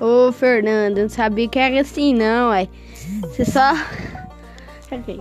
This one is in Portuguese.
Ô, Fernando, não sabia que era assim, não, ué. Você só. Ok.